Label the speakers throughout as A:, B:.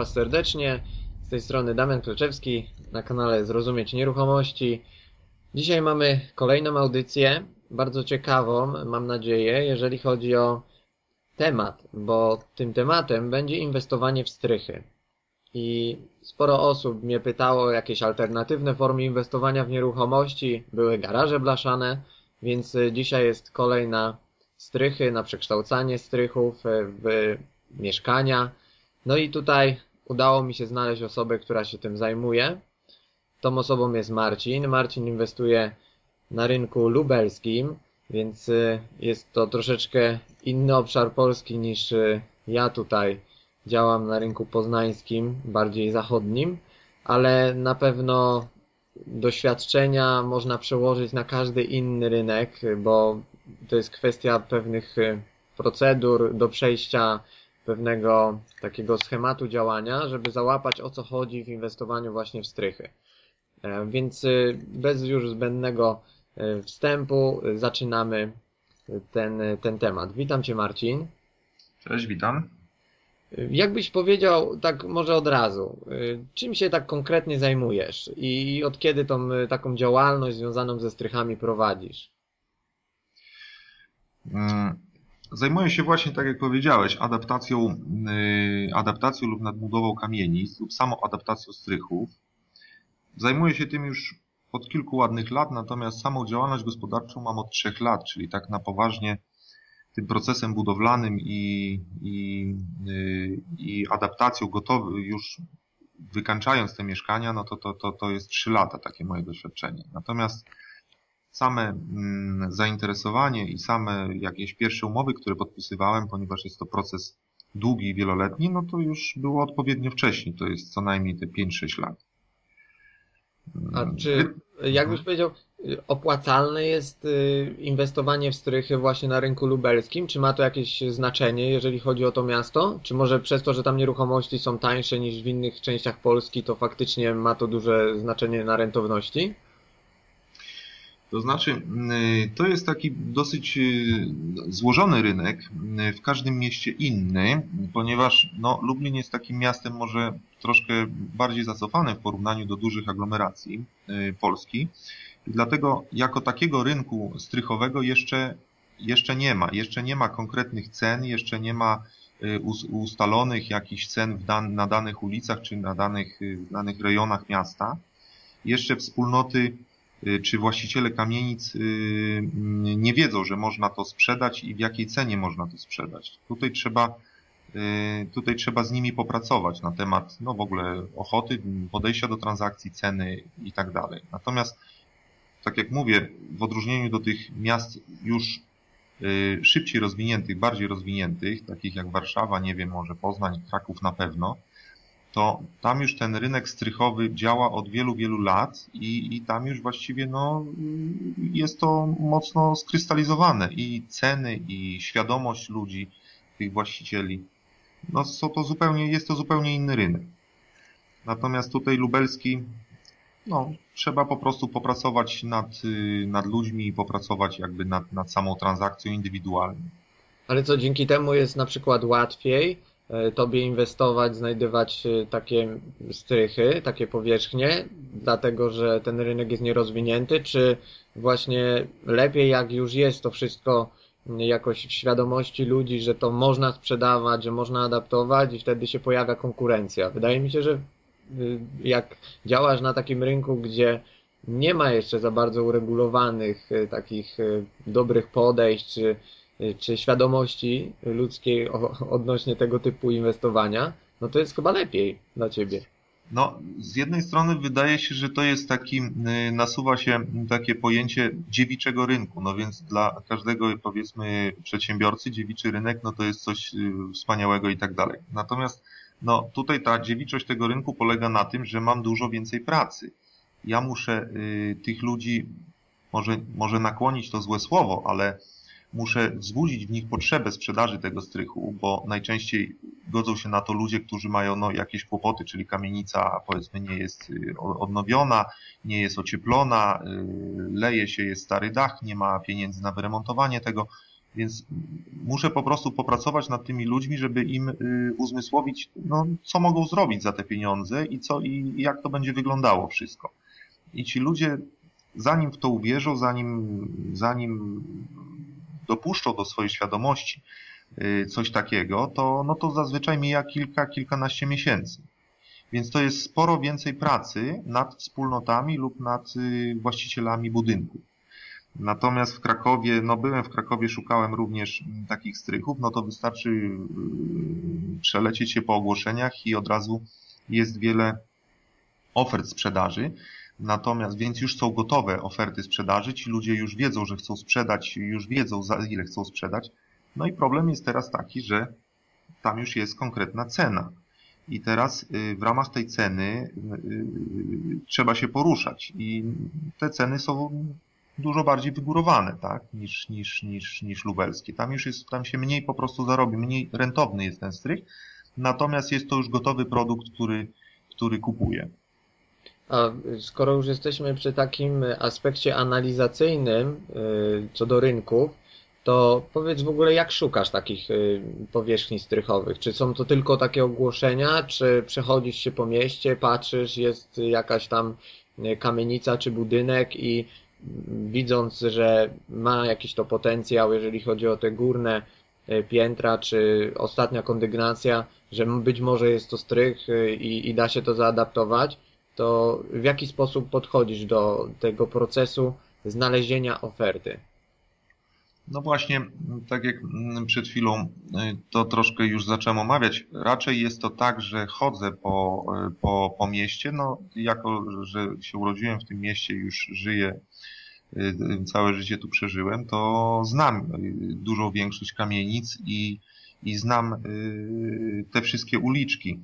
A: Was serdecznie. Z tej strony Damian Kleczewski na kanale Zrozumieć Nieruchomości. Dzisiaj mamy kolejną audycję, bardzo ciekawą, mam nadzieję, jeżeli chodzi o temat, bo tym tematem będzie inwestowanie w strychy. I sporo osób mnie pytało o jakieś alternatywne formy inwestowania w nieruchomości, były garaże blaszane, więc dzisiaj jest kolejna strychy, na przekształcanie strychów w mieszkania. No i tutaj udało mi się znaleźć osobę, która się tym zajmuje. Tą osobą jest Marcin. Marcin inwestuje na rynku lubelskim, więc y, jest to troszeczkę inny obszar Polski niż y, ja tutaj działam na rynku poznańskim, bardziej zachodnim, ale na pewno doświadczenia można przełożyć na każdy inny rynek, bo to jest kwestia pewnych y, procedur do przejścia pewnego takiego schematu działania, żeby załapać o co chodzi w inwestowaniu właśnie w strychy. E, więc y, bez już zbędnego y, wstępu zaczynamy ten, ten temat. Witam Cię Marcin.
B: Cześć, witam.
A: Jakbyś powiedział, tak może od razu, czym się tak konkretnie zajmujesz i od kiedy tą taką działalność związaną ze strychami prowadzisz?
B: Mm, zajmuję się właśnie, tak jak powiedziałeś, adaptacją, y, adaptacją lub nadbudową kamienic lub samą adaptacją strychów. Zajmuję się tym już od kilku ładnych lat, natomiast samą działalność gospodarczą mam od trzech lat, czyli tak na poważnie tym procesem budowlanym i, i, y, i adaptacją gotowy, już wykańczając te mieszkania, no to, to, to, to jest trzy lata takie moje doświadczenie. Natomiast same mm, zainteresowanie i same jakieś pierwsze umowy, które podpisywałem, ponieważ jest to proces długi i wieloletni, no to już było odpowiednio wcześniej, to jest co najmniej te 5-6 lat.
A: A czy, jakbyś powiedział, opłacalne jest y, inwestowanie w strychy właśnie na rynku lubelskim? Czy ma to jakieś znaczenie, jeżeli chodzi o to miasto? Czy może przez to, że tam nieruchomości są tańsze niż w innych częściach Polski, to faktycznie ma to duże znaczenie na rentowności?
B: To znaczy, y, to jest taki dosyć y, złożony rynek, y, w każdym mieście inny, ponieważ no, Lublin jest takim miastem może troszkę bardziej zacofanym w porównaniu do dużych aglomeracji Polski. I dlatego jako takiego rynku strychowego jeszcze, jeszcze nie ma. Jeszcze nie ma konkretnych cen, jeszcze nie ma ustalonych jakichś cen dan na danych ulicach czy na danych, danych rejonach miasta. Jeszcze wspólnoty czy właściciele kamienic y, mm, nie wiedzą, że można to sprzedać i w jakiej cenie można to sprzedać. Tutaj trzeba, y, tutaj trzeba z nimi popracować na temat no w ogóle ochoty, podejścia do transakcji, ceny i tak dalej. Natomiast, tak jak mówię, w odróżnieniu do tych miast już szybciej rozwiniętych, bardziej rozwiniętych, takich jak Warszawa, nie wiem, może Poznań, Kraków na pewno, to tam już ten rynek strychowy działa od wielu, wielu lat i, i tam już właściwie no, jest to mocno skrystalizowane i ceny, i świadomość ludzi, tych właścicieli. No, są to zupełnie, jest to zupełnie inny rynek. Natomiast tutaj lubelski, no, trzeba po prostu popracować nad, nad ludźmi i popracować jakby nad, nad samą transakcją indywidualnie.
A: Ale co, dzięki temu jest na przykład łatwiej tobie inwestować, znajdywać e, takie strychy, takie powierzchnie, dlatego że ten rynek jest nierozwinięty, czy właśnie lepiej jak już jest to wszystko jakoś w świadomości ludzi, że to można sprzedawać, że można adaptować i wtedy się pojawia konkurencja. Wydaje mi się, że y, jak działasz na takim rynku, gdzie nie ma jeszcze za bardzo uregulowanych y, takich dobrych podejść, czy czy świadomości ludzkiej odnośnie tego typu inwestowania, no to jest chyba lepiej dla ciebie.
B: No, z jednej strony wydaje się, że to jest taki, y, nasuwa się takie pojęcie dziewiczego rynku, no więc dla każdego powiedzmy przedsiębiorcy dziewiczy rynek, no to jest coś y, wspaniałego i tak dalej. Natomiast no tutaj ta dziewiczość tego rynku polega na tym, że mam dużo więcej pracy. Ja muszę y, tych ludzi, może, może nakłonić to złe słowo, ale muszę wzbudzić w nich potrzebę sprzedaży tego strychu, bo najczęściej godzą się na to ludzie, którzy mają no, jakieś kłopoty, czyli kamienica powiedzmy nie jest y, odnowiona, nie jest ocieplona, y, leje się, jest stary dach, nie ma pieniędzy na wyremontowanie tego. Więc muszę po prostu popracować nad tymi ludźmi, żeby im y, uzmysłowić, no, co mogą zrobić za te pieniądze i, co, i jak to będzie wyglądało wszystko. I ci ludzie, zanim w to uwierzą, zanim, zanim dopuszczą do swojej świadomości y, coś takiego, to, no to zazwyczaj mija kilka, kilkanaście miesięcy. Więc to jest sporo więcej pracy nad wspólnotami lub nad y, właścicielami budynków. Natomiast w Krakowie, no byłem w Krakowie, szukałem również takich strychów, no to wystarczy y, przelecieć się po ogłoszeniach i od razu jest wiele ofert sprzedaży. Natomiast, więc już są gotowe oferty sprzedaży, ci ludzie już wiedzą, że chcą sprzedać, już wiedzą za ile chcą sprzedać. No i problem jest teraz taki, że tam już jest konkretna cena. I teraz y, w ramach tej ceny trzeba się poruszać. I te ceny są dużo bardziej wygórowane, tak, niż, niż, niż, niż lubelskie. Tam już jest, tam się mniej po prostu zarobi, mniej rentowny jest ten strych, natomiast jest to już gotowy produkt, który, który kupuje.
A: A skoro już jesteśmy przy takim aspekcie analizacyjnym y, co do rynków, to powiedz w ogóle, jak szukasz takich y, powierzchni strychowych? Czy są to tylko takie ogłoszenia, czy przechodzisz się po mieście, patrzysz, jest jakaś tam y, kamienica czy budynek i widząc, że ma jakiś to potencjał, jeżeli chodzi o te górne piętra, czy ostatnia kondygnacja, że być może jest to strych i, i da się to zaadaptować, to w jaki sposób podchodzisz do tego procesu znalezienia oferty?
B: No właśnie, tak jak przed chwilą to troszkę już zacząłem omawiać, raczej jest to tak, że chodzę po, po, po mieście, no jako, że się urodziłem w tym mieście, już żyję Y, całe życie tu przeżyłem, to znam dużą większość kamienic i, i znam y, te wszystkie uliczki.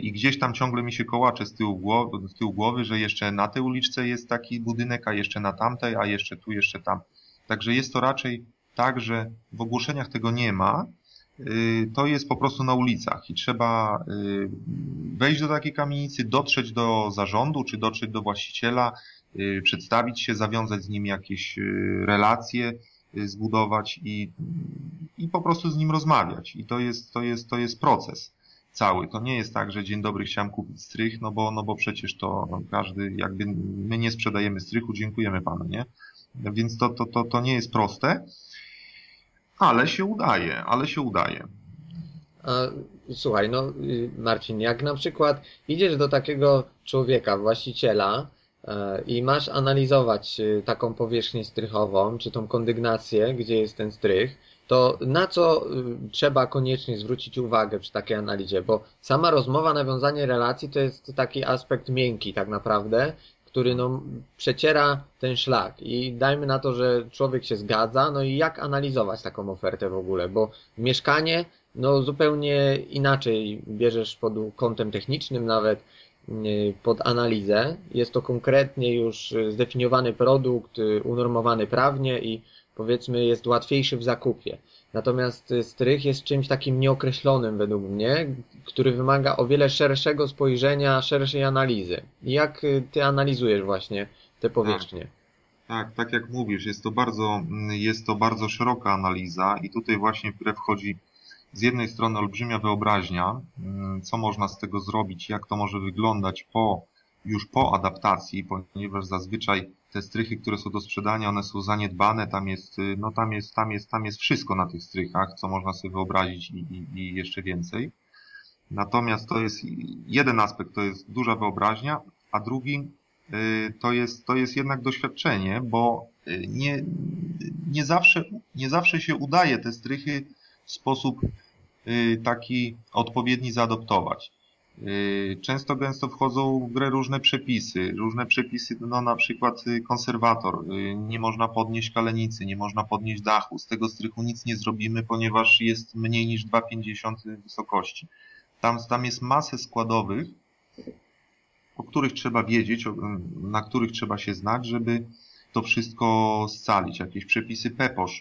B: I gdzieś tam ciągle mi się kołacze z tyłu, głowy, z tyłu głowy, że jeszcze na tej uliczce jest taki budynek, a jeszcze na tamtej, a jeszcze tu, jeszcze tam. Także jest to raczej tak, że w ogłoszeniach tego nie ma, to jest po prostu na ulicach i trzeba wejść do takiej kamienicy, dotrzeć do zarządu czy dotrzeć do właściciela, przedstawić się, zawiązać z nim jakieś relacje, zbudować i, i po prostu z nim rozmawiać. I to jest, to jest, to jest proces cały. To nie jest tak, że dzień dobry chciałem kupić strych, no bo, no bo przecież to każdy, jakby my nie sprzedajemy strychu, dziękujemy panu, nie? Więc to, to, to, to nie jest proste, ale się udaje, ale się udaje.
A: Słuchaj, no Marcin, jak na przykład idziesz do takiego człowieka, właściciela, E, i masz analizować e, taką powierzchnię strychową, czy tą kondygnację, gdzie jest ten strych, to na co e, trzeba koniecznie zwrócić uwagę przy takiej analizie? Bo sama rozmowa, nawiązanie relacji to jest taki aspekt miękki tak naprawdę, który no, przeciera ten szlak i dajmy na to, że człowiek się zgadza, no i jak analizować taką ofertę w ogóle, bo mieszkanie no zupełnie inaczej bierzesz pod kątem technicznym nawet, Y, pod analizę. Jest to konkretnie już zdefiniowany produkt, y, unormowany prawnie i powiedzmy jest łatwiejszy w zakupie. Natomiast y, strych jest czymś takim nieokreślonym według mnie, który wymaga o wiele szerszego spojrzenia, szerszej analizy. Jak ty analizujesz właśnie te powierzchnie?
B: Tak, tak, tak jak mówisz, jest to bardzo, jest to bardzo szeroka analiza i tutaj właśnie wchodzi z jednej strony olbrzymia wyobraźnia, mm, co można z tego zrobić, jak to może wyglądać po, już po adaptacji, ponieważ zazwyczaj te strychy, które są do sprzedania, one są zaniedbane, tam jest, y, no tam jest, tam jest, tam jest wszystko na tych strychach, co można sobie wyobrazić i, i, i jeszcze więcej. Natomiast to jest jeden aspekt, to jest duża wyobraźnia, a drugi y, to jest, to jest jednak doświadczenie, bo y, nie, nie, zawsze, nie zawsze się udaje te strychy w sposób taki odpowiedni zaadoptować. Y, często gęsto wchodzą w grę różne przepisy. Różne przepisy, no na przykład y, konserwator. Nie można podnieść kalenicy, nie można podnieść dachu. Z tego strychu nic nie zrobimy, ponieważ jest mniej niż 2,50 wysokości. Tam, tam jest masę składowych, o których trzeba wiedzieć, na których trzeba się znać, żeby to wszystko scalić. Jakieś przepisy PEPOSZ,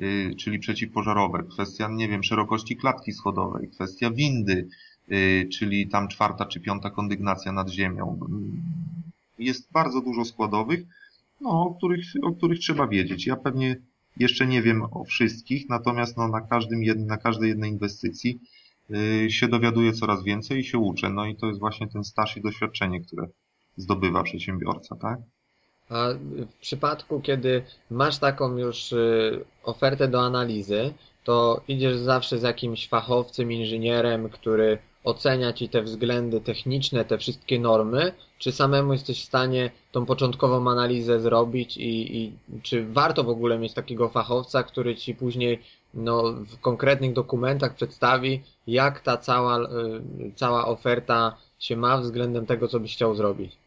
B: Y, czyli przeciwpożarowe, kwestia, nie wiem, szerokości klatki schodowej, kwestia windy, y, czyli tam czwarta czy piąta kondygnacja nad ziemią. Jest bardzo dużo składowych, no, o, których, o których trzeba wiedzieć. Ja pewnie Jeszcze nie wiem o wszystkich, natomiast no, na, każdym jed, na każdej jednej inwestycji yy, się dowiaduję coraz więcej i się uczę. No i to jest właśnie ten staż i doświadczenie, które zdobywa przedsiębiorca, tak?
A: A w przypadku, kiedy masz taką już y, ofertę do analizy, to idziesz zawsze z jakimś fachowcem, inżynierem, który ocenia ci te względy techniczne, te wszystkie normy, czy samemu jesteś w stanie tą początkową analizę zrobić i, i czy warto w ogóle mieć takiego fachowca, który ci później no, w konkretnych dokumentach przedstawi, jak ta cała, y, cała oferta się ma względem tego, co byś chciał zrobić?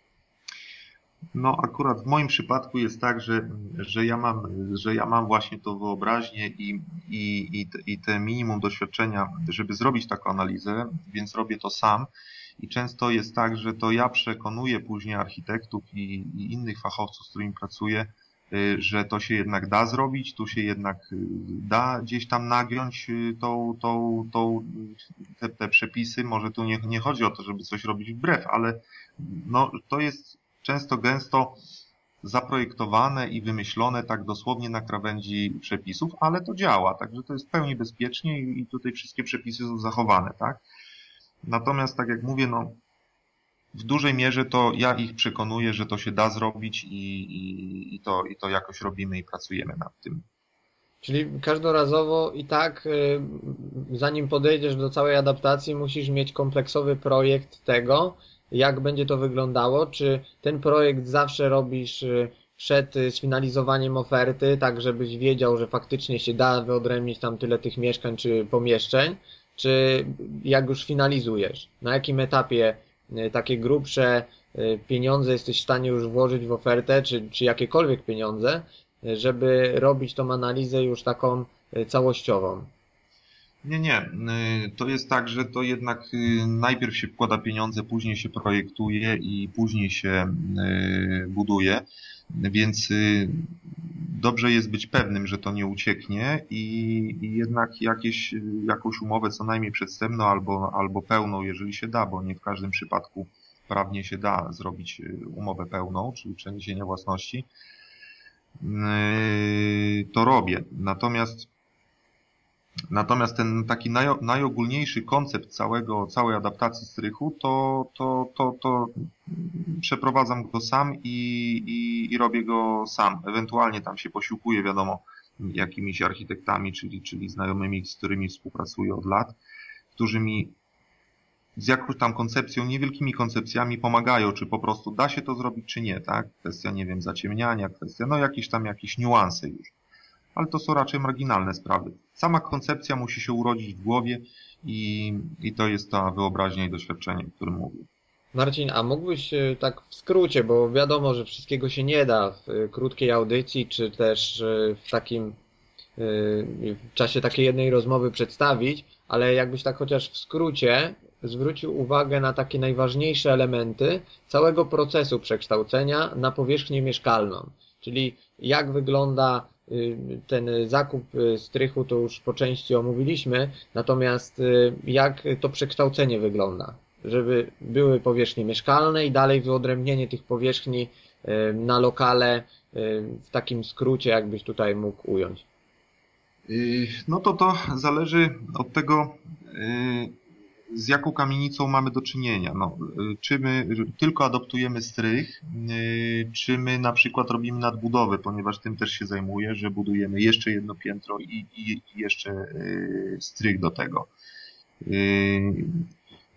B: No akurat w moim przypadku jest tak, że, że, ja, mam, że ja mam właśnie to wyobraźnię i, i, i, te, i te minimum doświadczenia, żeby zrobić taką analizę, więc robię to sam. I często jest tak, że to ja przekonuję później architektów i, i innych fachowców, z którymi pracuję, y, że to się jednak da zrobić, tu się jednak y, da gdzieś tam nagiąć y, tą, tą, tą, te, te przepisy. Może tu nie, nie chodzi o to, żeby coś robić wbrew, ale no, to jest często gęsto zaprojektowane i wymyślone tak dosłownie na krawędzi przepisów, ale to działa, także to jest w pełni bezpiecznie i tutaj wszystkie przepisy są zachowane, tak? Natomiast, tak jak mówię, no, w dużej mierze to ja ich przekonuję, że to się da zrobić i, i, i, to, i to jakoś robimy i pracujemy nad tym.
A: Czyli każdorazowo i tak, y, zanim podejdziesz do całej adaptacji, musisz mieć kompleksowy projekt tego, jak będzie to wyglądało? Czy ten projekt zawsze robisz y, przed y, sfinalizowaniem oferty, tak żebyś wiedział, że faktycznie się da wyodrębnić tam tyle tych mieszkań czy pomieszczeń? Czy jak już finalizujesz? Na jakim etapie y, takie grubsze pieniądze jesteś w stanie już włożyć w ofertę, czy, czy jakiekolwiek pieniądze, żeby robić tą analizę już taką całościową?
B: Nie, nie. Y, to jest tak, że to jednak y, najpierw się wkłada pieniądze, później się projektuje i później się y, buduje, więc dobrze jest być pewnym, że to nie ucieknie i, jednak jakieś, jakąś umowę co najmniej przedstępną albo, albo pełną, jeżeli się da, bo nie w każdym przypadku prawnie się da zrobić umowę pełną, czyli przeniesienie własności, to robię. Natomiast Natomiast ten taki naj, najogólniejszy koncept całego, całej adaptacji strychu, to, to, to, to przeprowadzam go sam i, i, i robię go sam. Ewentualnie tam się posiłkuję, wiadomo, jakimiś architektami, czyli, czyli znajomymi, z którymi współpracuję od lat, którzy mi z jakąś tam koncepcją, niewielkimi koncepcjami pomagają, czy po prostu da się to zrobić, czy nie, tak? Kwestia, nie wiem, zaciemniania, kwestia, no jakieś tam jakieś niuanse już ale to są raczej marginalne sprawy. Sama koncepcja musi się urodzić w głowie i, i to jest ta wyobraźnia i doświadczenie, o którym mówię.
A: Marcin, a mógłbyś e, tak w skrócie, bo wiadomo, że wszystkiego się nie da w e, krótkiej audycji, czy też e, w takim w czasie takiej jednej rozmowy przedstawić, ale jakbyś tak chociaż w skrócie zwrócił uwagę na takie najważniejsze elementy całego procesu przekształcenia na powierzchnię mieszkalną. Czyli jak wygląda ten zakup y, strychu to już po części omówiliśmy, natomiast y, jak to przekształcenie wygląda? Żeby były powierzchnie mieszkalne i dalej wyodrębnienie tych powierzchni na lokale w takim skrócie, jakbyś tutaj mógł ująć.
B: No to to zależy od tego, z jaką kamienicą mamy do czynienia. No, czy my tylko adoptujemy strych, y, czy my na przykład robimy nadbudowę, ponieważ tym też się zajmuję, że budujemy jeszcze jedno piętro i, i, i jeszcze y, strych do tego. Y,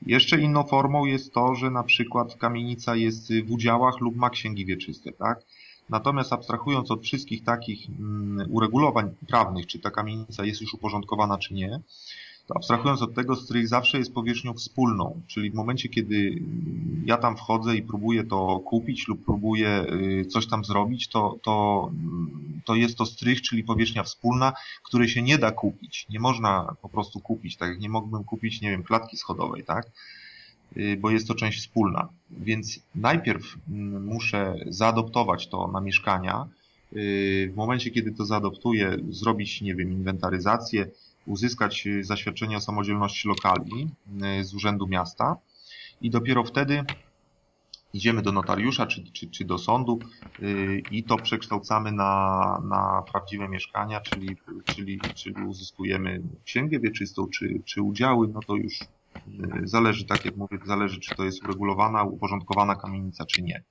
B: jeszcze inną formą jest to, że na przykład kamienica jest w udziałach lub ma księgi wieczyste, tak? Natomiast abstrahując od wszystkich takich mm, uregulowań prawnych, czy ta kamienica jest już uporządkowana, czy nie, abstrahując od tego, strych zawsze jest powierzchnią wspólną, czyli w momencie, kiedy ja tam wchodzę i próbuję to kupić lub próbuję y, coś tam zrobić, to, to, to jest to strych, czyli powierzchnia wspólna, której się nie da kupić. Nie można po prostu kupić, tak jak nie mógłbym kupić, nie wiem, klatki schodowej, tak? Y, bo jest to część wspólna. Więc najpierw mm, muszę zaadoptować to na mieszkania. Y, w momencie, kiedy to zaadoptuję, zrobić, nie wiem, inwentaryzację, uzyskać y, zaświadczenie o samodzielności lokali y, z Urzędu Miasta i dopiero wtedy idziemy do notariusza czy, czy, czy do sądu yy, i to przekształcamy na, na prawdziwe mieszkania, czyli, czyli, czyli uzyskujemy księgę wieczystą czy, czy udziały, no to już zależy, tak jak mówię, zależy czy to jest uregulowana, uporządkowana kamienica czy nie.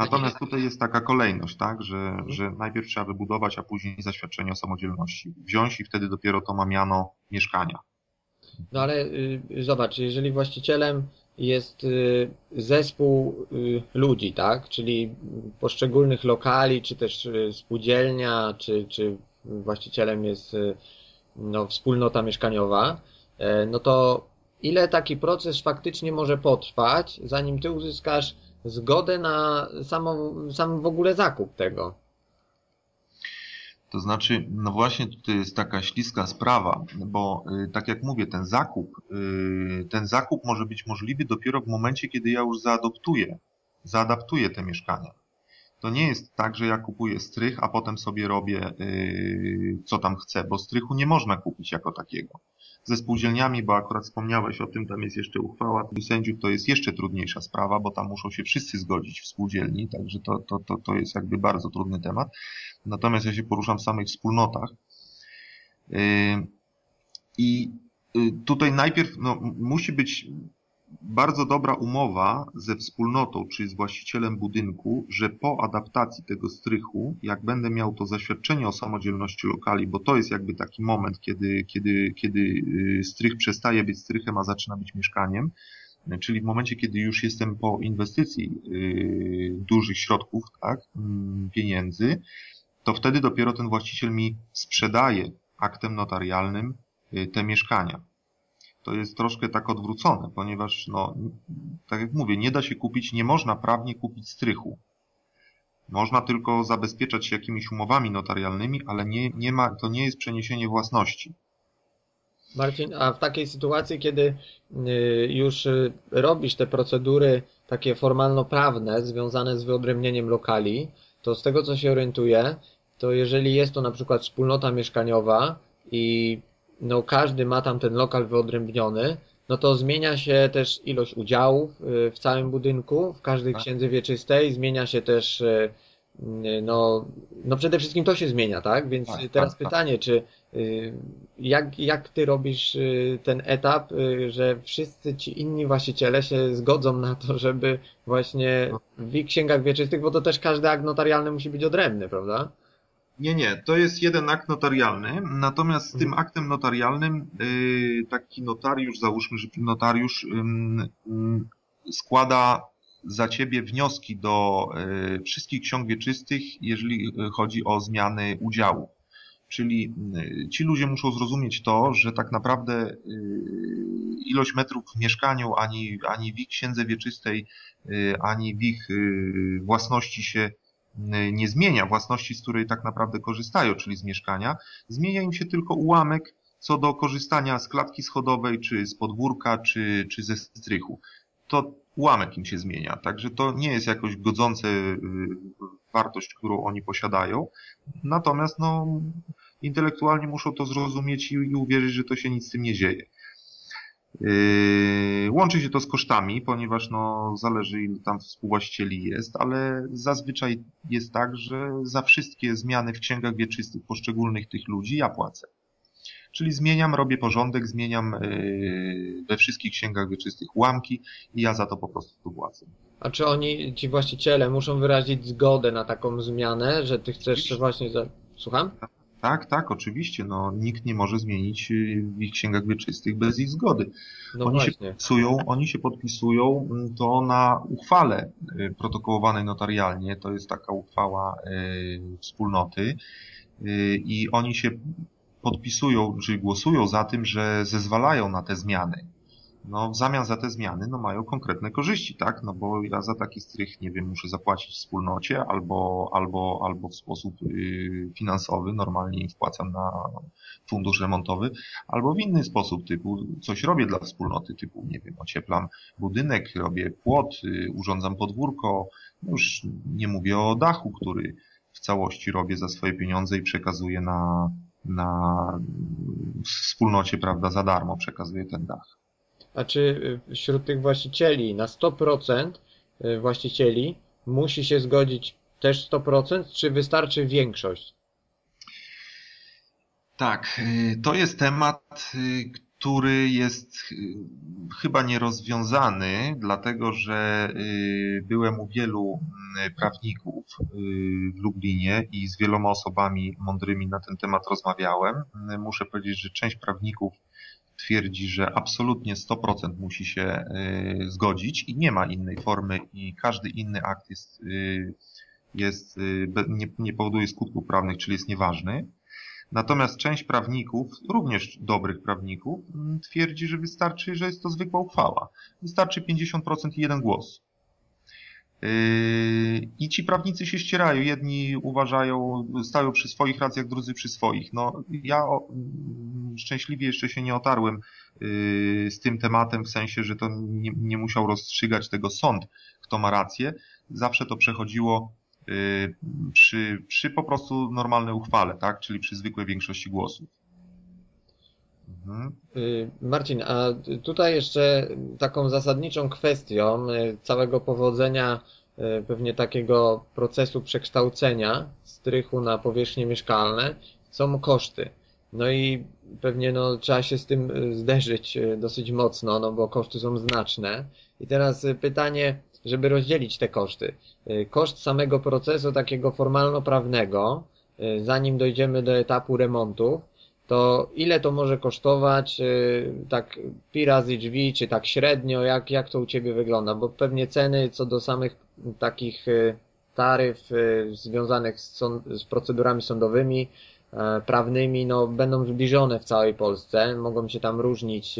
B: Natomiast tutaj jest taka kolejność, tak, że, że najpierw trzeba wybudować, a później zaświadczenie o samodzielności wziąć i wtedy dopiero to ma miano mieszkania.
A: No ale y, zobacz, jeżeli właścicielem jest y, zespół y, ludzi, tak? Czyli poszczególnych lokali, czy też y, spółdzielnia, czy, czy właścicielem jest y, no, wspólnota mieszkaniowa, e, no to ile taki proces faktycznie może potrwać, zanim ty uzyskasz zgodę na samą, sam w ogóle zakup tego?
B: To znaczy, no właśnie tutaj jest taka śliska sprawa, bo y, tak jak mówię, ten zakup, y, ten zakup może być możliwy dopiero w momencie, kiedy ja już zaadoptuję, zaadaptuję te mieszkania. To nie jest tak, że ja kupuję strych, a potem sobie robię y, co tam chcę, bo strychu nie można kupić jako takiego. Ze spółdzielniami, bo akurat wspomniałeś o tym, tam jest jeszcze uchwała sędziów, to jest jeszcze trudniejsza sprawa, bo tam muszą się wszyscy zgodzić w spółdzielni, także to, to, to, to jest jakby bardzo trudny temat. Natomiast ja się poruszam w samych wspólnotach. Yy, I yy, tutaj najpierw no, musi być bardzo dobra umowa ze wspólnotą, czy z właścicielem budynku, że po adaptacji tego strychu, jak będę miał to zaświadczenie o samodzielności lokali, bo to jest jakby taki moment, kiedy, kiedy, kiedy yy, strych przestaje być strychem, a zaczyna być mieszkaniem, czyli w momencie, kiedy już jestem po inwestycji dużych środków, tak, mm, pieniędzy, to wtedy dopiero ten właściciel mi sprzedaje aktem notarialnym y, te mieszkania. To jest troszkę tak odwrócone, ponieważ, no, tak jak mówię, nie da się kupić, nie można prawnie kupić strychu. Można tylko zabezpieczać się jakimiś umowami notarialnymi, ale nie, nie ma, to nie jest przeniesienie własności.
A: Marcin, a w takiej sytuacji, kiedy y, już y, robisz te procedury takie formalno-prawne związane z wyodrębnieniem lokali, to z tego co się orientuję, to jeżeli jest to na przykład wspólnota mieszkaniowa i no każdy ma tam ten lokal wyodrębniony, no to zmienia się też ilość udziałów y, w całym budynku, w każdej tak. księdze wieczystej, zmienia się też y, y, no, no przede wszystkim to się zmienia, tak? Więc tak, teraz tak, pytanie, czy jak, jak ty robisz ten etap, że wszyscy ci inni właściciele się zgodzą na to, żeby właśnie no. w ich księgach wieczystych, bo to też każdy akt notarialny musi być odrębny, prawda?
B: Nie, nie, to jest jeden akt notarialny, natomiast z tym mhm. aktem notarialnym yy, taki notariusz, załóżmy, że notariusz składa za ciebie wnioski do yy, wszystkich ksiąg wieczystych, jeżeli chodzi o zmiany udziału. Czyli y, ci ludzie muszą zrozumieć to, że tak naprawdę y, ilość metrów w mieszkaniu ani, ani w ich księdze wieczystej, y, ani w ich własności się nie zmienia własności, z której tak naprawdę korzystają, czyli z mieszkania. Zmienia im się tylko ułamek co do korzystania z klatki schodowej, czy z podwórka, czy, czy ze strychu. To ułamek im się zmienia, także to nie jest jakoś godzące wartość, którą oni posiadają. Natomiast no, intelektualnie muszą to zrozumieć i, i uwierzyć, że to się nic z tym nie dzieje. Yy, łączy się to z kosztami, ponieważ no, zależy ile tam współwłaścicieli jest, ale zazwyczaj jest tak, że za wszystkie zmiany w księgach wieczystych poszczególnych tych ludzi ja płacę. Czyli zmieniam, robię porządek, zmieniam yy, we wszystkich księgach wieczystych ułamki i ja za to po prostu płacę.
A: A czy oni, ci właściciele, muszą wyrazić zgodę na taką zmianę, że ty chcesz właśnie za... Słucham?
B: Tak, tak, oczywiście. No, nikt nie może zmienić y, w ich księgach wieczystych bez ich zgody. No oni, się podpisują, oni się podpisują mm, to na uchwale y, protokołowanej notarialnie. To jest taka uchwała y, wspólnoty. I oni się podpisują, czyli głosują za tym, że zezwalają na te zmiany no w zamian za te zmiany no mają konkretne korzyści, tak? No bo ja za taki strych, nie wiem, muszę zapłacić wspólnocie albo, albo, albo w sposób yy, finansowy, normalnie im wpłacam na fundusz remontowy, albo w inny sposób, typu coś robię dla wspólnoty, typu, nie wiem, ocieplam budynek, robię płot, yy, urządzam podwórko, no już nie mówię o dachu, który w całości robię za swoje pieniądze i przekazuję na, na wspólnocie, prawda, za darmo przekazuję ten dach.
A: A czy y, wśród tych właścicieli na 100% y, właścicieli musi się zgodzić też 100%, czy wystarczy większość?
B: Tak, y, to jest temat, który jest chyba nierozwiązany, dlatego że byłem u wielu prawników w Lublinie i z wieloma osobami mądrymi na ten temat rozmawiałem. Muszę powiedzieć, że część prawników twierdzi, że absolutnie 100% musi się y, zgodzić i nie ma innej formy i każdy inny akt jest, y, jest y, nie, nie powoduje skutków prawnych, czyli jest nieważny. Natomiast część prawników, również dobrych prawników, mm, twierdzi, że wystarczy, że jest to zwykła uchwała. Wystarczy 50% i jeden głos. Yy, I ci prawnicy się ścierają. Jedni uważają, stają przy swoich racjach, drudzy przy swoich. No, ja mm, szczęśliwie jeszcze się nie otarłem yy, z tym tematem, w sensie, że to nie, nie musiał rozstrzygać tego sąd, kto ma rację. Zawsze to przechodziło yy, przy, przy po prostu normalnej uchwale, tak? czyli przy zwykłej większości głosów.
A: Mhm. Marcin, a tutaj jeszcze taką zasadniczą kwestią całego powodzenia pewnie takiego procesu przekształcenia strychu na powierzchnie mieszkalne są koszty. No i pewnie no, trzeba się z tym zderzyć dosyć mocno, no bo koszty są znaczne. I teraz pytanie, żeby rozdzielić te koszty. Koszt samego procesu takiego formalno-prawnego, zanim dojdziemy do etapu remontu, to ile to może kosztować y, tak pi razy drzwi, czy tak średnio, jak, jak to u Ciebie wygląda? Bo pewnie ceny co do samych takich y, taryf y, związanych z, z procedurami sądowymi, e, prawnymi, no, będą zbliżone w całej Polsce, mogą się tam różnić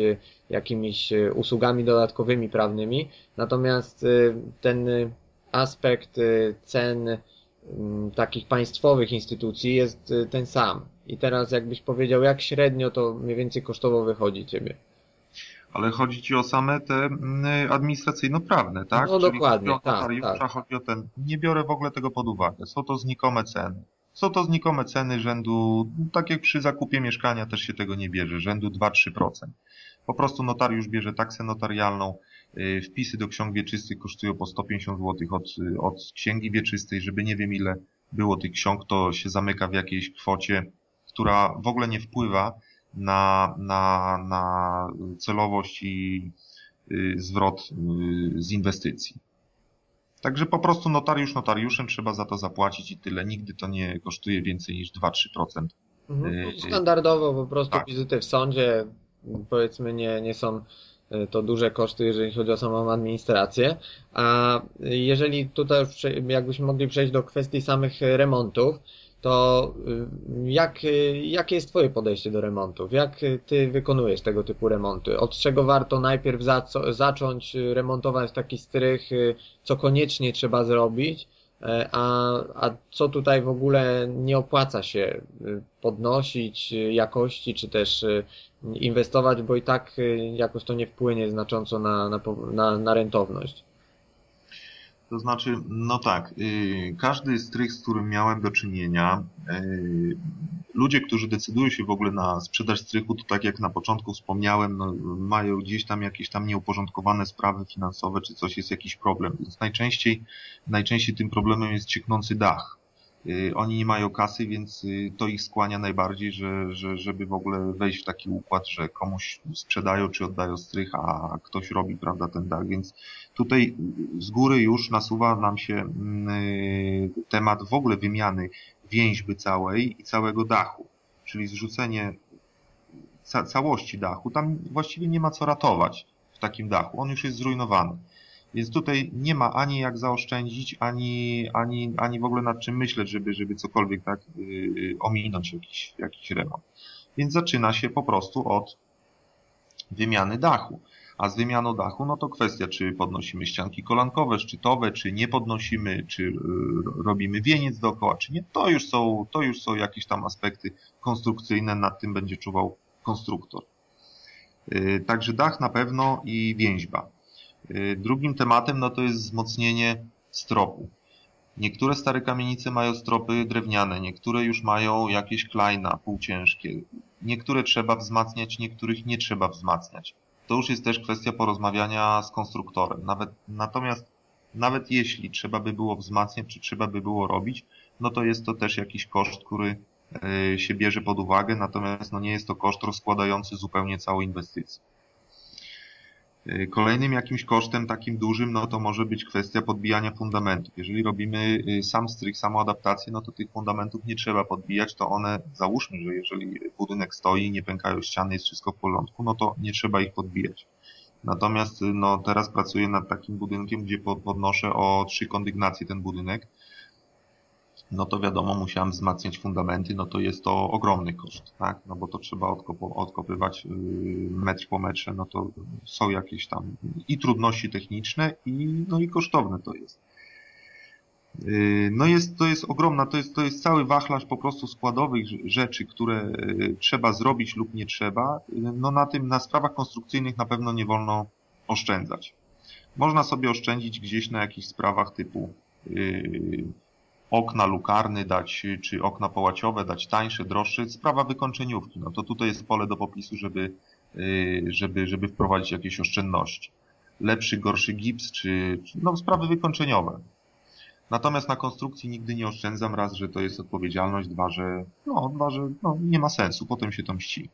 A: jakimiś usługami dodatkowymi prawnymi, natomiast ten aspekt cen takich państwowych instytucji jest ten sam. I teraz jakbyś powiedział, jak średnio to mniej więcej kosztowo wychodzi ciebie?
B: Ale chodzi ci o same te mm, administracyjno-prawne, tak?
A: No Czyli dokładnie, chodzi o tak, tak.
B: chodzi o ten, nie biorę w ogóle tego pod uwagę. Są to znikome ceny. Są to znikome ceny rzędu, tak jak przy zakupie mieszkania też się tego nie bierze, rzędu 2-3%. Po prostu notariusz bierze taksę notarialną, y, wpisy do ksiąg wieczystych kosztują po 150 zł od, od księgi wieczystej, żeby nie wiem ile było tych ksiąg, to się zamyka w jakiejś kwocie która w ogóle nie wpływa na, na, na celowość i y, zwrot y, z inwestycji. Także po prostu notariusz notariuszem trzeba za to zapłacić i tyle. Nigdy to nie kosztuje więcej niż 2-3%.
A: Mhm. Y, Standardowo po prostu tak. wizyty w sądzie powiedzmy nie, nie są to duże koszty, jeżeli chodzi o samą administrację. A jeżeli tutaj jakbyśmy mogli przejść do kwestii samych remontów, to y, jak, y, jakie jest Twoje podejście do remontów? Jak Ty wykonujesz tego typu remonty? Od czego warto najpierw zacząć remontować taki strych, y, co koniecznie trzeba zrobić, e, a, a co tutaj w ogóle nie opłaca się podnosić jakości, czy też inwestować, bo i tak jakoś to nie wpłynie znacząco na, na, na, na rentowność?
B: To znaczy, no tak, yy, każdy strych, z którym miałem do czynienia, yy, ludzie, którzy decydują się w ogóle na sprzedaż strychu, to tak jak na początku wspomniałem, no, mają gdzieś tam jakieś tam nieuporządkowane sprawy finansowe, czy coś jest jakiś problem. Więc najczęściej, najczęściej tym problemem jest cieknący dach. Yy, oni nie mają kasy, więc yy, to ich skłania najbardziej, że, że, żeby w ogóle wejść w taki układ, że komuś sprzedają czy oddają strych, a ktoś robi, prawda, ten dach, więc Tutaj z góry już nasuwa nam się mm, y, temat w ogóle wymiany więźby całej i całego dachu, czyli zrzucenie ca całości dachu. Tam właściwie nie ma co ratować w takim dachu, on już jest zrujnowany. Więc tutaj nie ma ani jak zaoszczędzić, ani, ani, ani w ogóle nad czym myśleć, żeby, żeby cokolwiek tak yy, ominąć jakiś, jakiś remont. Więc zaczyna się po prostu od wymiany dachu. A z wymianą dachu, no to kwestia, czy podnosimy ścianki kolankowe, szczytowe, czy nie podnosimy, czy y, robimy wieniec dookoła, czy nie. To już są, to już są jakieś tam aspekty konstrukcyjne, nad tym będzie czuwał konstruktor. Y, także dach na pewno i więźba. Y, drugim tematem no to jest wzmocnienie stropu. Niektóre stare kamienice mają stropy drewniane, niektóre już mają jakieś klejna półciężkie. Niektóre trzeba wzmacniać, niektórych nie trzeba wzmacniać to już jest też kwestia porozmawiania z konstruktorem. Nawet, natomiast nawet jeśli trzeba by było wzmacniać, czy trzeba by było robić, no to jest to też jakiś koszt, który e, się bierze pod uwagę, natomiast no nie jest to koszt rozkładający zupełnie całą inwestycję. E, kolejnym jakimś kosztem takim dużym, no to może być kwestia podbijania fundamentów. Jeżeli robimy e, sam strych, samą adaptację, no to tych fundamentów nie trzeba podbijać, to one, załóżmy, że jeżeli budynek stoi, nie pękają ściany, jest wszystko w porządku, no to nie trzeba ich podbijać. Natomiast no, teraz pracuję nad takim budynkiem, gdzie podnoszę o trzy kondygnacje ten budynek. No to wiadomo, musiałem wzmacniać fundamenty, no to jest to ogromny koszt, tak? No bo to trzeba odkopywać yy, metr po metrze, no to są jakieś tam i trudności techniczne, i, no i kosztowne to jest. Yy, no jest, to jest ogromna, to jest, to jest cały wachlarz po prostu składowych rzeczy, które yy, trzeba zrobić lub nie trzeba. No na tym, na sprawach konstrukcyjnych na pewno nie wolno oszczędzać. Można sobie oszczędzić gdzieś na jakichś sprawach typu yy, okna lukarny dać, czy okna połaciowe dać tańsze, droższe. Sprawa wykończeniówki. No to tutaj jest pole do popisu, żeby, yy, żeby, żeby wprowadzić jakieś oszczędności. Lepszy, gorszy gips, czy, no sprawy wykończeniowe. Natomiast na konstrukcji nigdy nie oszczędzam, raz, że to jest odpowiedzialność, dwa, że, no, dwa, że no, nie ma sensu, potem się to mści.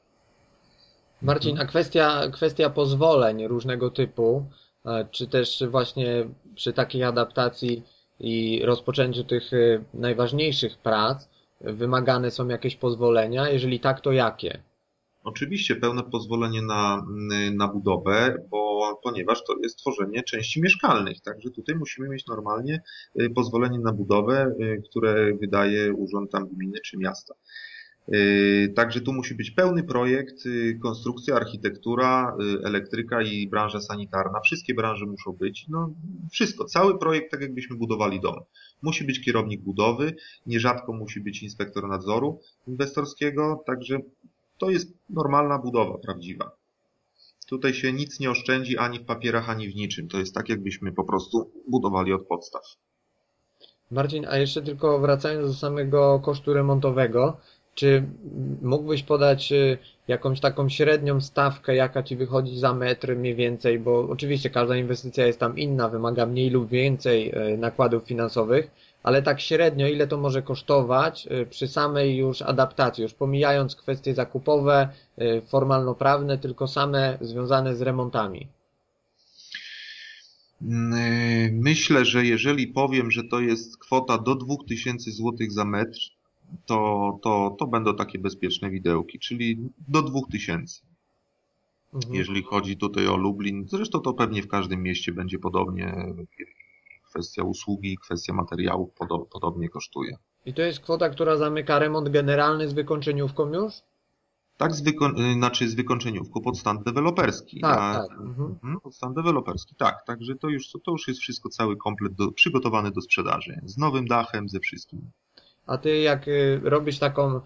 A: Marcin, a kwestia, kwestia pozwoleń różnego typu, e, czy też właśnie przy takiej adaptacji i rozpoczęciu tych e, najważniejszych prac wymagane są jakieś pozwolenia? Jeżeli tak, to jakie?
B: Oczywiście pełne pozwolenie na, na budowę, bo, ponieważ to jest tworzenie części mieszkalnych, także tutaj musimy mieć normalnie y, pozwolenie na budowę, y, które wydaje urząd tam gminy czy miasta. Y, także tu musi być pełny projekt, konstrukcja, architektura, elektryka i branża sanitarna. Wszystkie branże muszą być. No, wszystko, cały projekt, tak jakbyśmy budowali dom. Musi być kierownik budowy, nierzadko musi być inspektor nadzoru inwestorskiego, także to jest normalna budowa prawdziwa. Tutaj się nic nie oszczędzi ani w papierach, ani w niczym. To jest tak, jakbyśmy po prostu budowali od podstaw.
A: Marcin, a jeszcze tylko wracając do samego kosztu remontowego, czy mógłbyś podać y, jakąś taką średnią stawkę, jaka ci wychodzi za metr mniej więcej, bo oczywiście każda inwestycja jest tam inna, wymaga mniej lub więcej y, nakładów finansowych, ale tak średnio ile to może kosztować y, przy samej już adaptacji, już pomijając kwestie zakupowe, formalno-prawne, tylko same związane z remontami?
B: Mm, myślę, że jeżeli powiem, że to jest kwota do 2000 zł za metr, to, to, to będą takie bezpieczne widełki, czyli do 2000. Mhm. Jeżeli chodzi tutaj o Lublin, zresztą to pewnie w każdym mieście będzie podobnie kwestia usługi, kwestia materiałów podobnie kosztuje.
A: I to jest kwota, która zamyka remont generalny z wykończeniówką już?
B: Tak, z, wyko- znaczy z wykończeniówką pod stan deweloperski.
A: Tak, A, tak. Mhm.
B: mhm. Pod stan deweloperski, tak. Także to już, to już jest wszystko, cały komplet do, przygotowany do sprzedaży. Z nowym dachem, ze wszystkim.
A: A ty jak y, robisz taką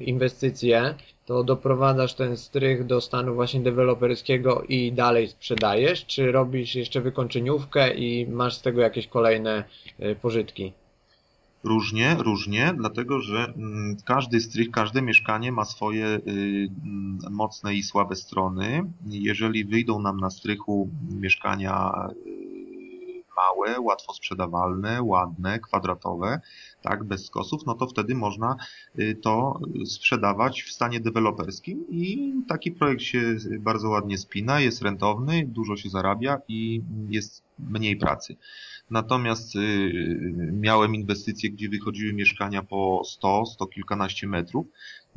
A: inwestycję, to doprowadzasz ten strych do stanu właśnie deweloperskiego i dalej sprzedajesz, czy robisz jeszcze wykończeniówkę i masz z tego jakieś kolejne y, pożytki?
B: Różnie, różnie, dlatego że mm, każdy strych, każde mieszkanie ma swoje y, mm, mocne i słabe strony. Jeżeli wyjdą nam na strychu mieszkania małe, łatwo sprzedawalne, ładne, kwadratowe, tak, bez skosów, no to wtedy można y, to sprzedawać w stanie deweloperskim i taki projekt się bardzo ładnie spina, jest rentowny, dużo się zarabia i jest mniej pracy. Natomiast y, miałem inwestycje, gdzie wychodziły mieszkania po 100, 100 kilkanaście metrów,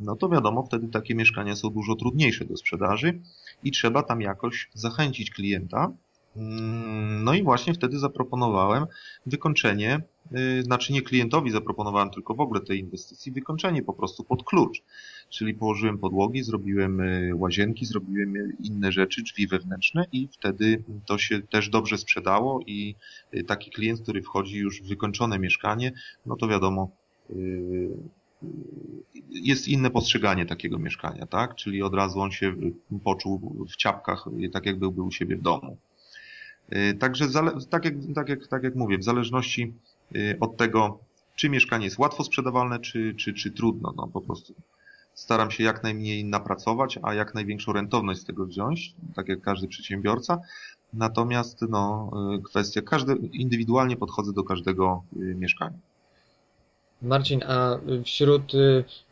B: no to wiadomo, wtedy takie mieszkania są dużo trudniejsze do sprzedaży i trzeba tam jakoś zachęcić klienta, no i właśnie wtedy zaproponowałem wykończenie, y, znaczy nie klientowi zaproponowałem, tylko w ogóle tej inwestycji, wykończenie po prostu pod klucz. Czyli położyłem podłogi, zrobiłem y, łazienki, zrobiłem inne rzeczy, drzwi wewnętrzne i wtedy to się też dobrze sprzedało i y, taki klient, który wchodzi już w wykończone mieszkanie, no to wiadomo, jest inne postrzeganie takiego mieszkania, tak? Czyli od razu on się poczuł w ciapkach, tak jakby był u siebie w domu. Y, także tak jak, tak, jak, tak jak mówię, w zależności y, od tego, czy mieszkanie jest łatwo sprzedawalne, czy, czy, czy trudno, no po prostu staram się jak najmniej napracować, a jak największą rentowność z tego wziąć, tak jak każdy przedsiębiorca. Natomiast no, y, kwestia, każdy, indywidualnie podchodzę do każdego mieszkania.
A: Marcin, a wśród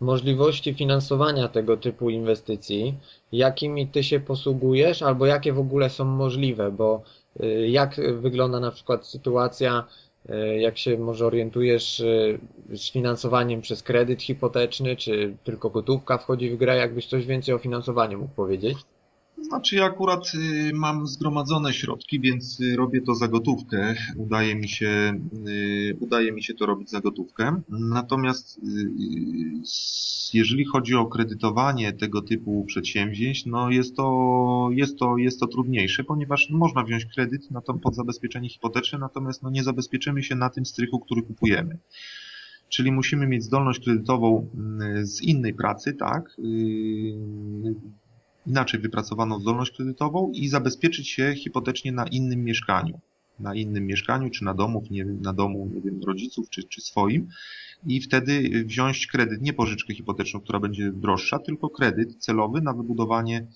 A: możliwości finansowania tego typu inwestycji, jakimi ty się posługujesz, albo jakie w ogóle są możliwe? Bo jak wygląda na przykład sytuacja, jak się może orientujesz z finansowaniem przez kredyt hipoteczny, czy tylko gotówka wchodzi w grę? Jakbyś coś więcej o finansowaniu mógł powiedzieć?
B: Znaczy ja akurat y, mam zgromadzone środki, więc y, robię to za gotówkę. Udaje mi się, y, udaje mi się to robić za gotówkę. Natomiast jeżeli chodzi o kredytowanie tego typu przedsięwzięć, no jest to, jest to, jest to trudniejsze, ponieważ można wziąć kredyt na to, pod zabezpieczenie hipoteczne, natomiast no nie zabezpieczymy się na tym strychu, który kupujemy. Czyli musimy mieć zdolność kredytową z innej pracy, tak? Inaczej wypracowaną zdolność kredytową i zabezpieczyć się hipotecznie na innym mieszkaniu. Na innym mieszkaniu, czy na domu, nie wiem, na domu nie wiem, rodziców, czy, czy swoim. I wtedy wziąć kredyt, nie pożyczkę hipoteczną, która będzie droższa, tylko kredyt celowy na wybudowanie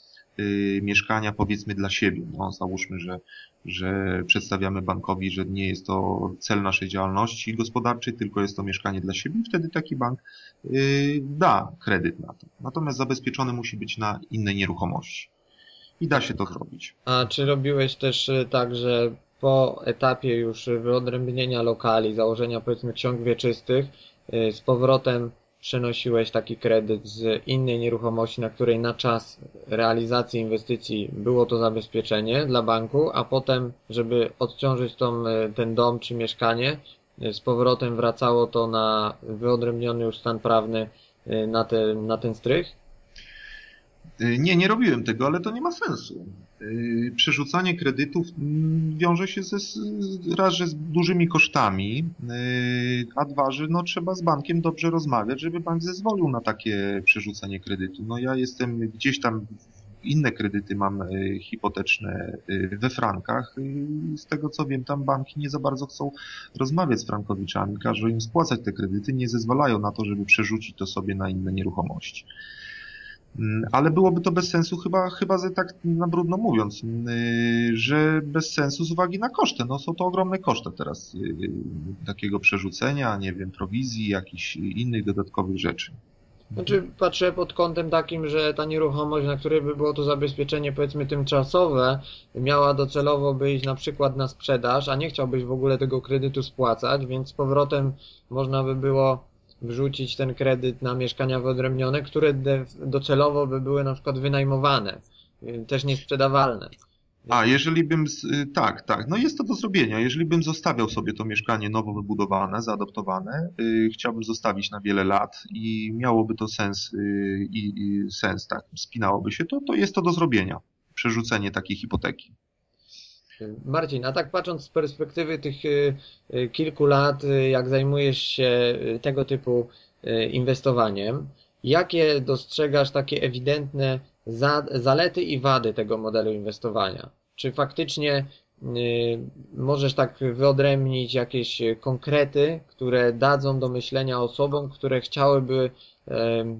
B: Y, mieszkania powiedzmy dla siebie. No, załóżmy, że, że przedstawiamy bankowi, że nie jest to cel naszej działalności gospodarczej, tylko jest to mieszkanie dla siebie i wtedy taki bank y, da kredyt na to. Natomiast zabezpieczony musi być na innej nieruchomości. I da się to zrobić.
A: A czy robiłeś też y, tak, że po etapie już wyodrębnienia lokali, założenia powiedzmy ksiąg wieczystych, z powrotem przenosiłeś taki kredyt z innej nieruchomości, na której na czas realizacji inwestycji było to zabezpieczenie dla banku, a potem, żeby odciążyć tą, e, ten dom czy mieszkanie, e, z powrotem wracało to na wyodrębniony już stan prawny e, na, te, na ten strych?
B: Nie, nie robiłem tego, ale to nie ma sensu. Y, przerzucanie kredytów mm, wiąże się ze, raz, że z dużymi kosztami, y, a dwa, że no, trzeba z bankiem dobrze rozmawiać, żeby bank zezwolił na takie przerzucenie kredytu. No ja jestem gdzieś tam inne kredyty mam hipoteczne we frankach. Z tego co wiem, tam banki nie za bardzo chcą rozmawiać z frankowiczami, każą im spłacać te kredyty, nie zezwalają na to, żeby przerzucić to sobie na inne nieruchomości. Mm, ale byłoby to bez sensu chyba, chyba że tak na brudno mówiąc, y, że bez sensu z uwagi na koszty. No są to ogromne koszty teraz y, takiego przerzucenia, nie wiem, prowizji, jakichś innych dodatkowych rzeczy.
A: Znaczy patrzę pod kątem takim, że ta nieruchomość, na której by było to zabezpieczenie powiedzmy tymczasowe, miała docelowo być na przykład na sprzedaż, a nie chciałbyś w ogóle tego kredytu spłacać, więc z powrotem można by było wrzucić ten kredyt na mieszkania wyodrębnione, które docelowo by były na przykład wynajmowane, y, też niesprzedawalne.
B: A, jeżeli bym, y, tak, tak, no jest to do zrobienia. Jeżeli bym zostawiał sobie to mieszkanie nowo wybudowane, zaadoptowane, yy, chciałbym zostawić na wiele lat i miałoby to sens yy, i sens, tak, spinałoby się, to, to jest to do zrobienia. Przerzucenie takiej hipoteki.
A: Marcin, a tak patrząc z perspektywy tych y, y, kilku lat, y, jak zajmujesz się tego typu inwestowaniem, jakie dostrzegasz takie ewidentne zalety i wady tego modelu inwestowania? Czy faktycznie możesz tak wyodrębnić jakieś konkrety, które dadzą do myślenia osobom, które chciałyby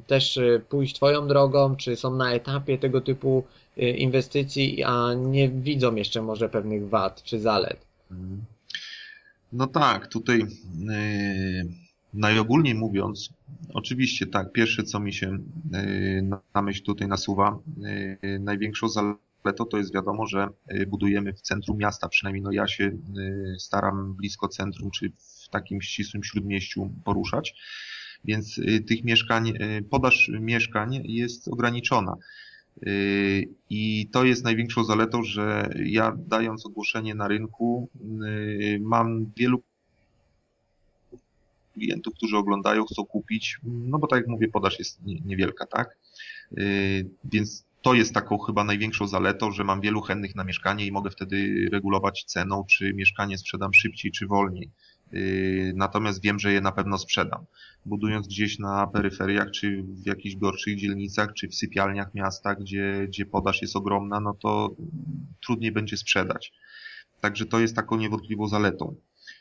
A: też pójść Twoją drogą, czy są na etapie tego typu inwestycji, a nie widzą jeszcze może pewnych wad czy zalet.
B: No tak, tutaj yy, najogólniej mówiąc, oczywiście tak, pierwsze co mi się yy, na myśl tutaj nasuwa, największą zaletą to jest wiadomo, że budujemy w centrum miasta, przynajmniej no ja się staram blisko centrum, czy w takim ścisłym śródmieściu poruszać, więc tych mieszkań, podaż mieszkań jest ograniczona. I to jest największą zaletą, że ja dając ogłoszenie na rynku, yy, mam wielu klientów, którzy oglądają, chcą kupić, no bo tak jak mówię, podaż jest niewielka, tak? Yy, więc to jest taką chyba największą zaletą, że mam wielu chętnych na mieszkanie i mogę wtedy regulować ceną, czy mieszkanie sprzedam szybciej, czy wolniej. Yy, natomiast wiem, że je na pewno sprzedam. Budując gdzieś na peryferiach, czy w jakichś gorszych dzielnicach, czy w sypialniach miasta, gdzie, gdzie podaż jest ogromna, no to trudniej będzie sprzedać. Także to jest taką niewątpliwą zaletą.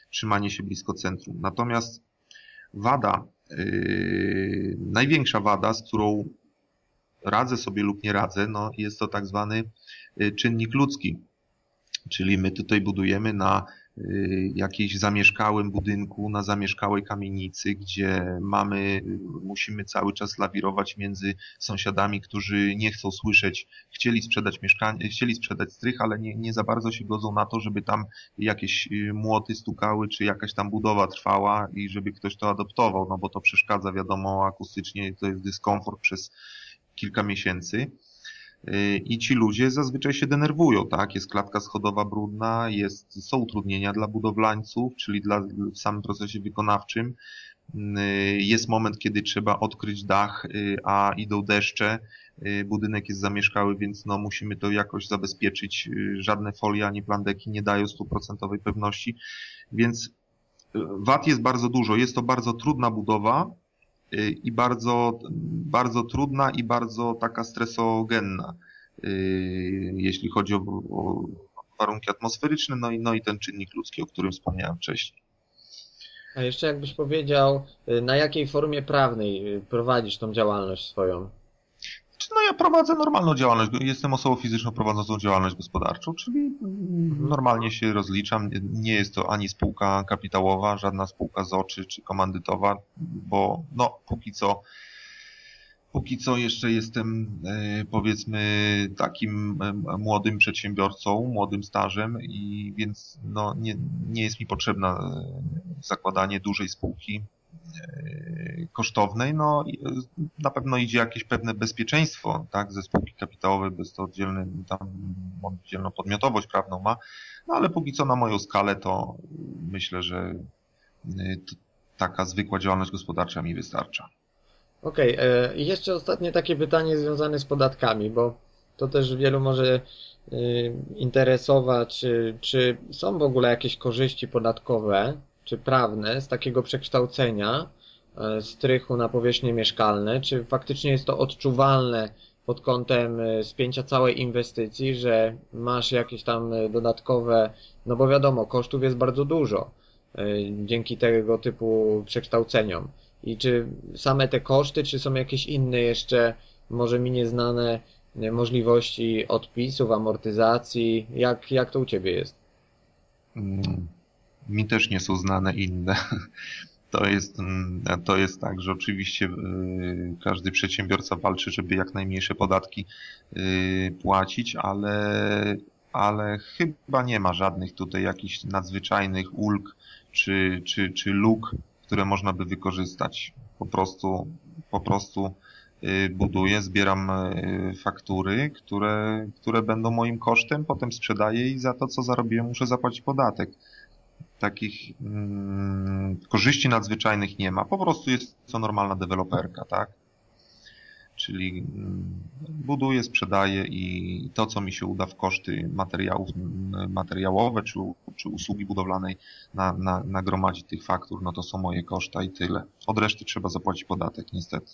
B: Trzymanie się blisko centrum. Natomiast wada, yy, największa wada, z którą radzę sobie lub nie radzę, no jest to tak zwany czynnik ludzki. Czyli my tutaj budujemy na jakiejś zamieszkałym budynku, na zamieszkałej kamienicy, gdzie mamy, musimy cały czas lawirować między sąsiadami, którzy nie chcą słyszeć, chcieli sprzedać mieszkanie, chcieli sprzedać strych, ale nie, nie za bardzo się godzą na to, żeby tam jakieś y, młoty stukały, czy jakaś tam budowa trwała i żeby ktoś to adoptował, no bo to przeszkadza, wiadomo, akustycznie to jest dyskomfort przez kilka miesięcy. I ci ludzie zazwyczaj się denerwują, tak? Jest klatka schodowa brudna, jest, są utrudnienia dla budowlańców, czyli dla, w samym procesie wykonawczym. Jest moment, kiedy trzeba odkryć dach, a idą deszcze, budynek jest zamieszkały, więc no musimy to jakoś zabezpieczyć. Żadne folie ani plandeki nie dają stuprocentowej pewności, więc wad jest bardzo dużo. Jest to bardzo trudna budowa, i bardzo, bardzo trudna i bardzo taka stresogenna, y, jeśli chodzi o, o warunki atmosferyczne, no i, no i ten czynnik ludzki, o którym wspomniałem wcześniej.
A: A jeszcze jakbyś powiedział, y, na jakiej formie prawnej prowadzisz tą działalność swoją?
B: No ja prowadzę normalną działalność. Jestem osobą fizyczną prowadzącą działalność gospodarczą, czyli normalnie się rozliczam. Nie jest to ani spółka kapitałowa, żadna spółka z oczy czy komandytowa, bo no póki co póki co jeszcze jestem e, powiedzmy takim e, młodym przedsiębiorcą, młodym stażem i więc no, nie, nie jest mi potrzebne zakładanie dużej spółki E, kosztownej, no e, na pewno idzie jakieś pewne bezpieczeństwo, tak, ze spółki kapitałowej, bez to oddzielny, tam oddzielną podmiotowość prawną ma, no ale póki co na moją skalę to myślę, że e, taka zwykła działalność gospodarcza mi wystarcza.
A: Okej, okay, i jeszcze ostatnie takie pytanie związane z podatkami, bo to też wielu może interesować, czy są w ogóle jakieś korzyści podatkowe czy prawne z takiego przekształcenia e, strychu na powierzchnie mieszkalne? Czy faktycznie jest to odczuwalne pod kątem e, spięcia całej inwestycji, że masz jakieś tam e, dodatkowe, no bo wiadomo, kosztów jest bardzo dużo dzięki tego typu przekształceniom. I czy same te koszty, czy są jakieś inne jeszcze, może mi nieznane możliwości odpisów, amortyzacji? Jak, jak to u Ciebie jest?
B: Mm mi też nie są znane inne. To jest, mm, to jest tak, że oczywiście y, każdy przedsiębiorca walczy, żeby jak najmniejsze podatki y, płacić, ale, ale chyba nie ma żadnych tutaj jakichś nadzwyczajnych ulg czy, czy, czy luk, które można by wykorzystać. Po prostu, po prostu y, buduję, zbieram faktury, które, które będą moim kosztem, potem sprzedaję i za to, co zarobiłem, muszę zapłacić podatek takich mm, korzyści nadzwyczajnych nie ma. Po prostu jest to normalna deweloperka, tak? Czyli mm, buduję, sprzedaję i to, co mi się uda w koszty materiałów, mm, materiałowe czy, czy usługi budowlanej na, na, nagromadzić tych faktur, no to są moje koszta i tyle. Od reszty trzeba zapłacić podatek, niestety.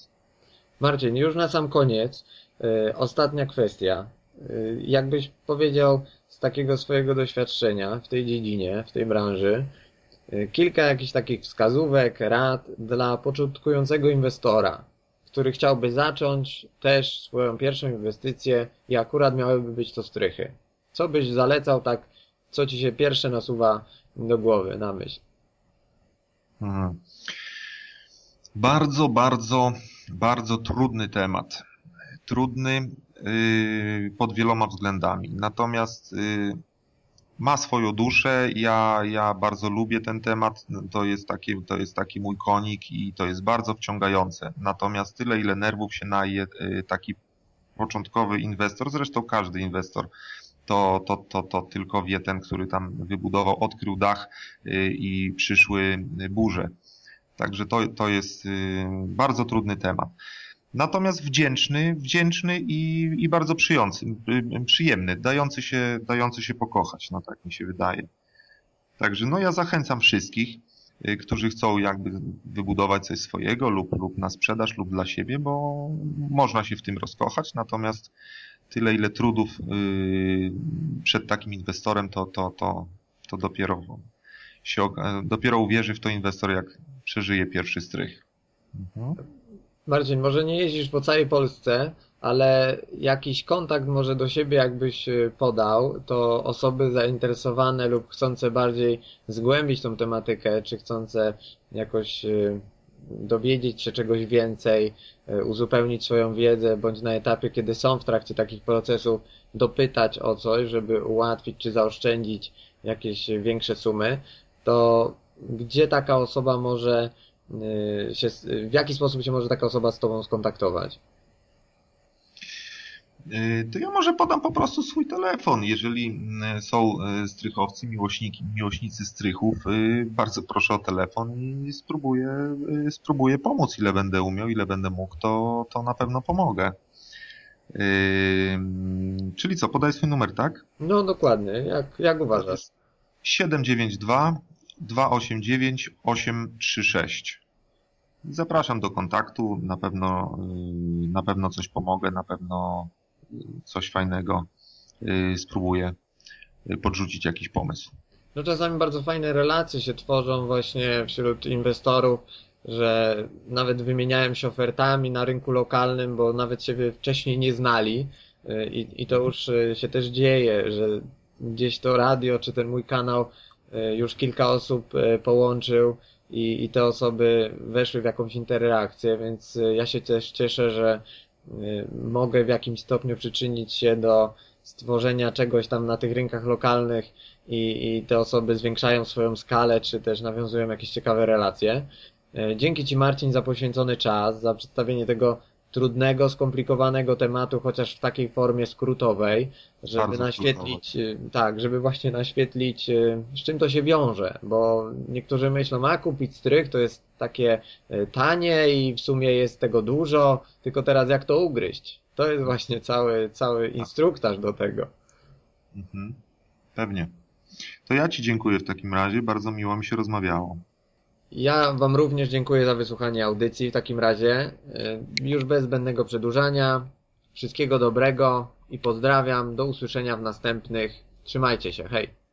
A: Marcin, już na sam koniec, yy, ostatnia kwestia. Yy, jakbyś powiedział, z takiego swojego doświadczenia w tej dziedzinie, w tej branży, y, kilka jakichś takich wskazówek, rad dla początkującego inwestora, który chciałby zacząć też swoją pierwszą inwestycję i akurat miałyby być to strychy. Co byś zalecał tak, co ci się pierwsze nasuwa do głowy, na myśl?
B: Hmm. Bardzo, bardzo, bardzo trudny temat. Trudny Y, pod wieloma względami. Natomiast y, ma swoją duszę, ja, ja bardzo lubię ten temat, to jest, taki, to jest taki mój konik i to jest bardzo wciągające. Natomiast tyle, ile nerwów się naje y, taki początkowy inwestor, zresztą każdy inwestor, to, to, to, to tylko wie ten, który tam wybudował, odkrył dach i przyszły burze. Także to, to jest bardzo trudny temat. Natomiast wdzięczny, wdzięczny i, i bardzo przyjący, y, przyjemny, dający się, dający się pokochać, no tak mi się wydaje. Także no ja zachęcam wszystkich, y, którzy chcą jakby wybudować coś swojego lub, lub na sprzedaż lub dla siebie, bo można się w tym rozkochać, natomiast tyle ile trudów yy, przed takim inwestorem, to, to, to, to dopiero się, dopiero uwierzy w to inwestor, jak przeżyje pierwszy strych. Mhm.
A: Marcin, może nie jeździsz po całej Polsce, ale jakiś kontakt może do siebie jakbyś y, podał, to osoby zainteresowane lub chcące bardziej zgłębić tą tematykę, czy chcące jakoś y, dowiedzieć się czegoś więcej, y, uzupełnić swoją wiedzę, bądź na etapie, kiedy są w trakcie takich procesów, dopytać o coś, żeby ułatwić czy zaoszczędzić jakieś większe sumy, to gdzie taka osoba może się, w jaki sposób się może taka osoba z Tobą skontaktować?
B: Y, to ja może podam po prostu swój telefon. Jeżeli mm, są y, strychowcy, miłośniki, miłośnicy strychów, y, bardzo proszę o telefon i spróbuję, spróbuję pomóc, ile będę umiał, ile będę mógł, to, to na pewno pomogę. Czyli co, podaj swój numer, tak?
A: No dokładnie, jak, jak uważasz?
B: 792 289 836. Zapraszam do kontaktu, na pewno, na pewno coś pomogę, na pewno coś fajnego y, spróbuję y, podrzucić jakiś pomysł.
A: No czasami bardzo fajne relacje się tworzą właśnie wśród inwestorów, że nawet wymieniają się ofertami na rynku lokalnym, bo nawet siebie wcześniej nie znali y, i, i to już się też dzieje, że gdzieś to radio czy ten mój kanał już kilka osób połączył i, i te osoby weszły w jakąś interakcję, więc ja się też cieszę, że mogę w jakimś stopniu przyczynić się do stworzenia czegoś tam na tych rynkach lokalnych i, i te osoby zwiększają swoją skalę, czy też nawiązują jakieś ciekawe relacje. Dzięki Ci Marcin za poświęcony czas, za przedstawienie tego trudnego, skomplikowanego tematu, chociaż w takiej formie skrótowej, żeby Bardzo naświetlić, skrótowe. tak, żeby właśnie naświetlić, y, z czym to się wiąże, bo niektórzy myślą, a kupić strych to jest takie y, tanie i w sumie jest tego dużo, tylko teraz jak to ugryźć? To jest właśnie cały, cały instruktaż do tego.
B: Mhm. Pewnie. To ja Ci dziękuję w takim razie, bardzo miło mi się rozmawiało.
A: Ja Wam również dziękuję za wysłuchanie audycji w takim razie. Y, już bez zbędnego przedłużania. Wszystkiego dobrego i pozdrawiam. Do usłyszenia w następnych. Trzymajcie się. Hej.